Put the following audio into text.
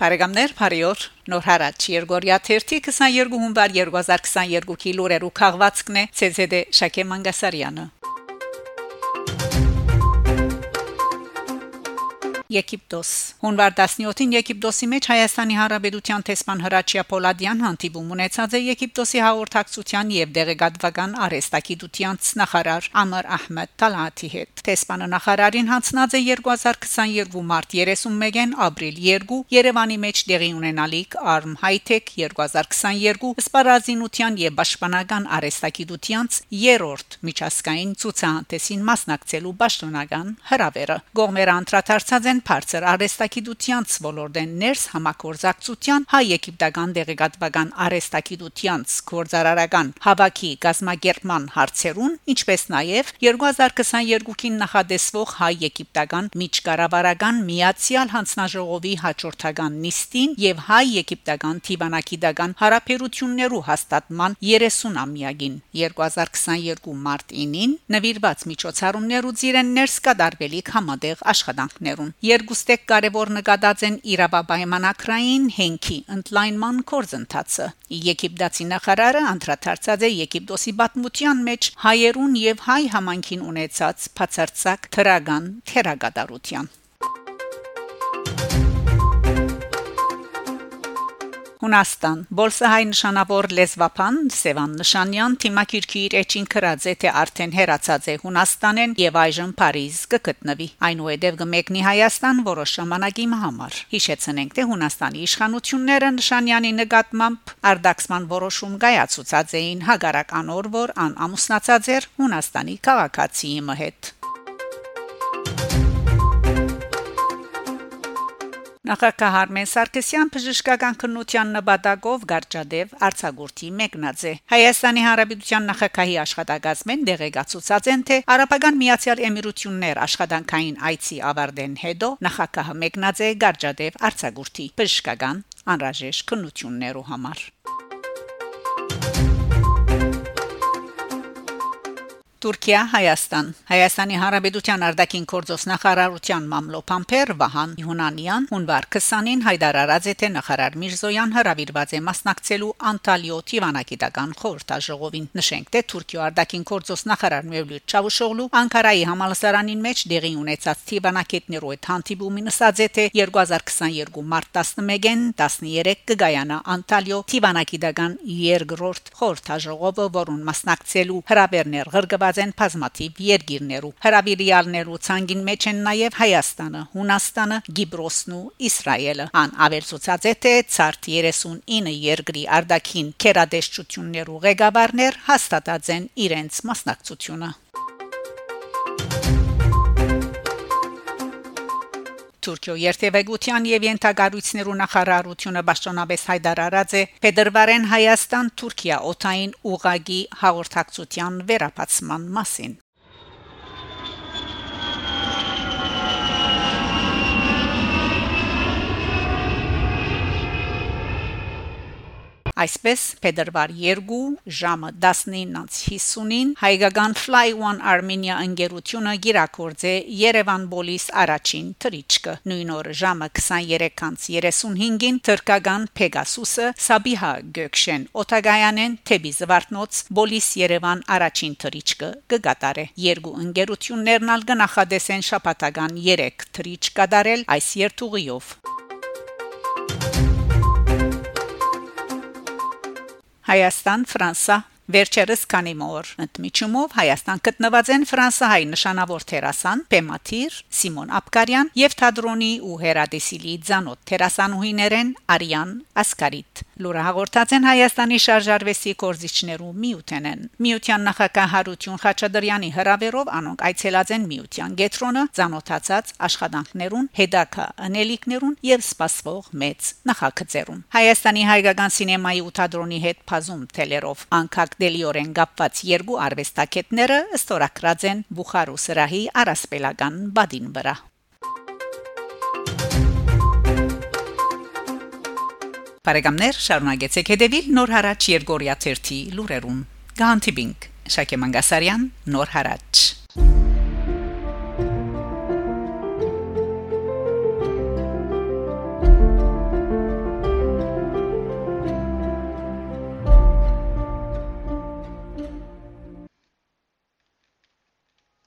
Փարեգամներ Փարիոր Նոր հարաճ Երգորիա 32 հունվար 2022-ի լուրերու քաղվածքն է ՑՍԴ Շակե Մանգասարյանը Եգիպտոս Հունվար 17-ին Եգիպտոսի մեջ Հայաստանի Հանրապետության տեսփան Հրաչյա Պոլադյան հանդիպում ունեցած է Եգիպտոսի հաղորդակցության եւ դեղեկատվական արեստակիտության նախարար Ամար Ահմեդ Տալաթի հետ։ Տեսփանը նախարարին հանձնած է 2022 մարտ 31-ին ապրիլ 2 Երևանի մեջ տեղի ունենալիք Arm High-Tech 2022 սպառազինության եւ պաշտպանական արեստակիտության երրորդ միջազգային ցուցահանդեսին մասնակցելու պաշտոնական հրավերը։ Գողմերը անդրադարձած են բարձր արեստակիտությանց ոլորտեն ներս համակորձակցության հայ-եգիպտական դեղեկատվական արեստակիտությանց գործարարական հավաքի գազմագերման հարցերուն, ինչպես նաև 2022-ին նախադեсվող հայ-եգիպտական միջկառավարական միացյալ հանձնաժողովի հաջորդական նիստին եւ հայ-եգիպտական թիվանակիդական հարաբերություններու հաստատման 30-ամյակին 2022 մարտ 9-ին նվիրված միջոցառումներու ծիրեն ներս կդարվելիք համադեղ աշխատանքներուն Երկուստեք կարևոր նկատած են իրավապայմանակրային հենքի ընդլայնման կորձընթացը։ Եգիպտացի նախարարը անդրադարձած է Եգիպտոսի պատմության մեջ հայերուն եւ հայ համանքին ունեցած բացարձակ թրագան թերագադարության Հունաստան Բոլսահայ նշանավոր լեզվապան Սևան Նշանյան թիմակիրքի իր էջին քրած է թե արդեն հերացած է Հունաստանեն եւ այժմ Փարիզ կգտնվի այնուհետև կմեկնի Հայաստան որոշ ժամանակի համար հիշեցնենք թե Հունաստանի իշխանությունները Նշանյանի նկատմամբ արդակսման որոշում կայացուցած էին հագարակ անոր որ ան ամուսնացած էր Հունաստանի քաղաքացիի մհետ Նախագահ Արմեն Սարգսյան բժշկական քննության նպատակով Գարջադեվ Արցագուրտի մեկնած է Հայաստանի Հանրապետության նախագահի աշխատակազմեն դեղեկացուցած են թե Արաբական Միացյալ Էմիրություններ աշխատանքային այցի ավարտեն հետո նախագահը մեկնած է Գարջադեվ Արցագուրտի բժշկական անհրաժեշտ քննություններու համար Թուրքիա Հայաստան Հայաստանի Հանրապետության արտաքին գործոս նախարարության մամլոփամփեր Վահան Յունանյան հունվար 20-ին հայտարարած է թե նախարար Միրզոյան հրավիրված է մասնակցելու Անտալիո Տիվանագիտական խորհրդաժողովին նշենք թե Թուրքիա արտաքին գործոս նախարար Մևլութ Չավուշօղլու Անկարայի համալսարանին մեջ դեղի ունեցած Տիվանագետներու հետ հանդիպումին ասաց է թե 2022 մարտ 11-ին 13 կգայանա Անտալիո Տիվանագիտական երկրորդ խորհրդաժողովը որուն մասնակցելու հրավերներ ղրգված ստեղծված են բազմաթիվ երկիրներու հրավիրյալներու ցանգին մեջ են նաև Հայաստանը, Հունաստանը, Գիբրոսն ու Իսրայելը։ Ան ավելցուցած է թե ցարտ 39 երկրի արդակին քերադեշչություններու ղեկավարներ հաստատած են իրենց մասնակցությունը։ Թուրքիո երթևեկության եւ յենթագարույցներու նախարարությունը պաշտոնապես հայտարարած է Փետրվարեն Հայաստան Թուրքիա օթային ուղագի հաղորդակցության վերապացման մասին Այսպես Փետրվար 2 ժամը 19:50-ին հայկական Fly One Armenia ընկերությունը գիրակորձե Երևան Բոլիս առաջին թրիչկը նույն օրը ժամը 23:35-ին թրկական Pegasus-ը Սաբիհա Գөքշեն Օտագայանեն Թեբի Զվարթնոց Բոլիս Երևան առաջին թրիչկը կգատարե երկու ընկերություններն ալ կնախադեսեն շապատական 3 թրիչ կդարել այս երթուղիով Հայաստան, Ֆրանսա Վերջերս քանի մոր ընդմիջումով Հայաստան գտնված են Ֆրանսահայ նշանավոր թերասան Պեմաթիր Սիմոն Ապկարյան եւ Թադրոնի ու Հերադեսիլի ցանոթ թերասանուհիներեն Արիան Ասկարիտ լուրը հաղորդած են Հայաստանի շարժարվեստի կորզիչներու միութենեն միության նախագահ Հարություն Խաչատրյանի հրավերով անոնք այցելած են միության գետրոնը ցանոթացած աշխատանքներուն հետակա անելիքներուն եւ սպասվող մեծ նախագծերուն Հայաստանի հայկական սինեմայի ու թատրոնի հետ բազում թելերով անկակ դելիորեն կապված երկու արվեստագետները ստորակրած են Բուխարու սրահի առասպելական բադին վրա Բարեկամներ շարունակեցեք հետևել Նոր հարաճ Երգորիա 1-ի լուրերուն։ Գանտիբինգ Շակե Մանգասարյան Նոր հարաճ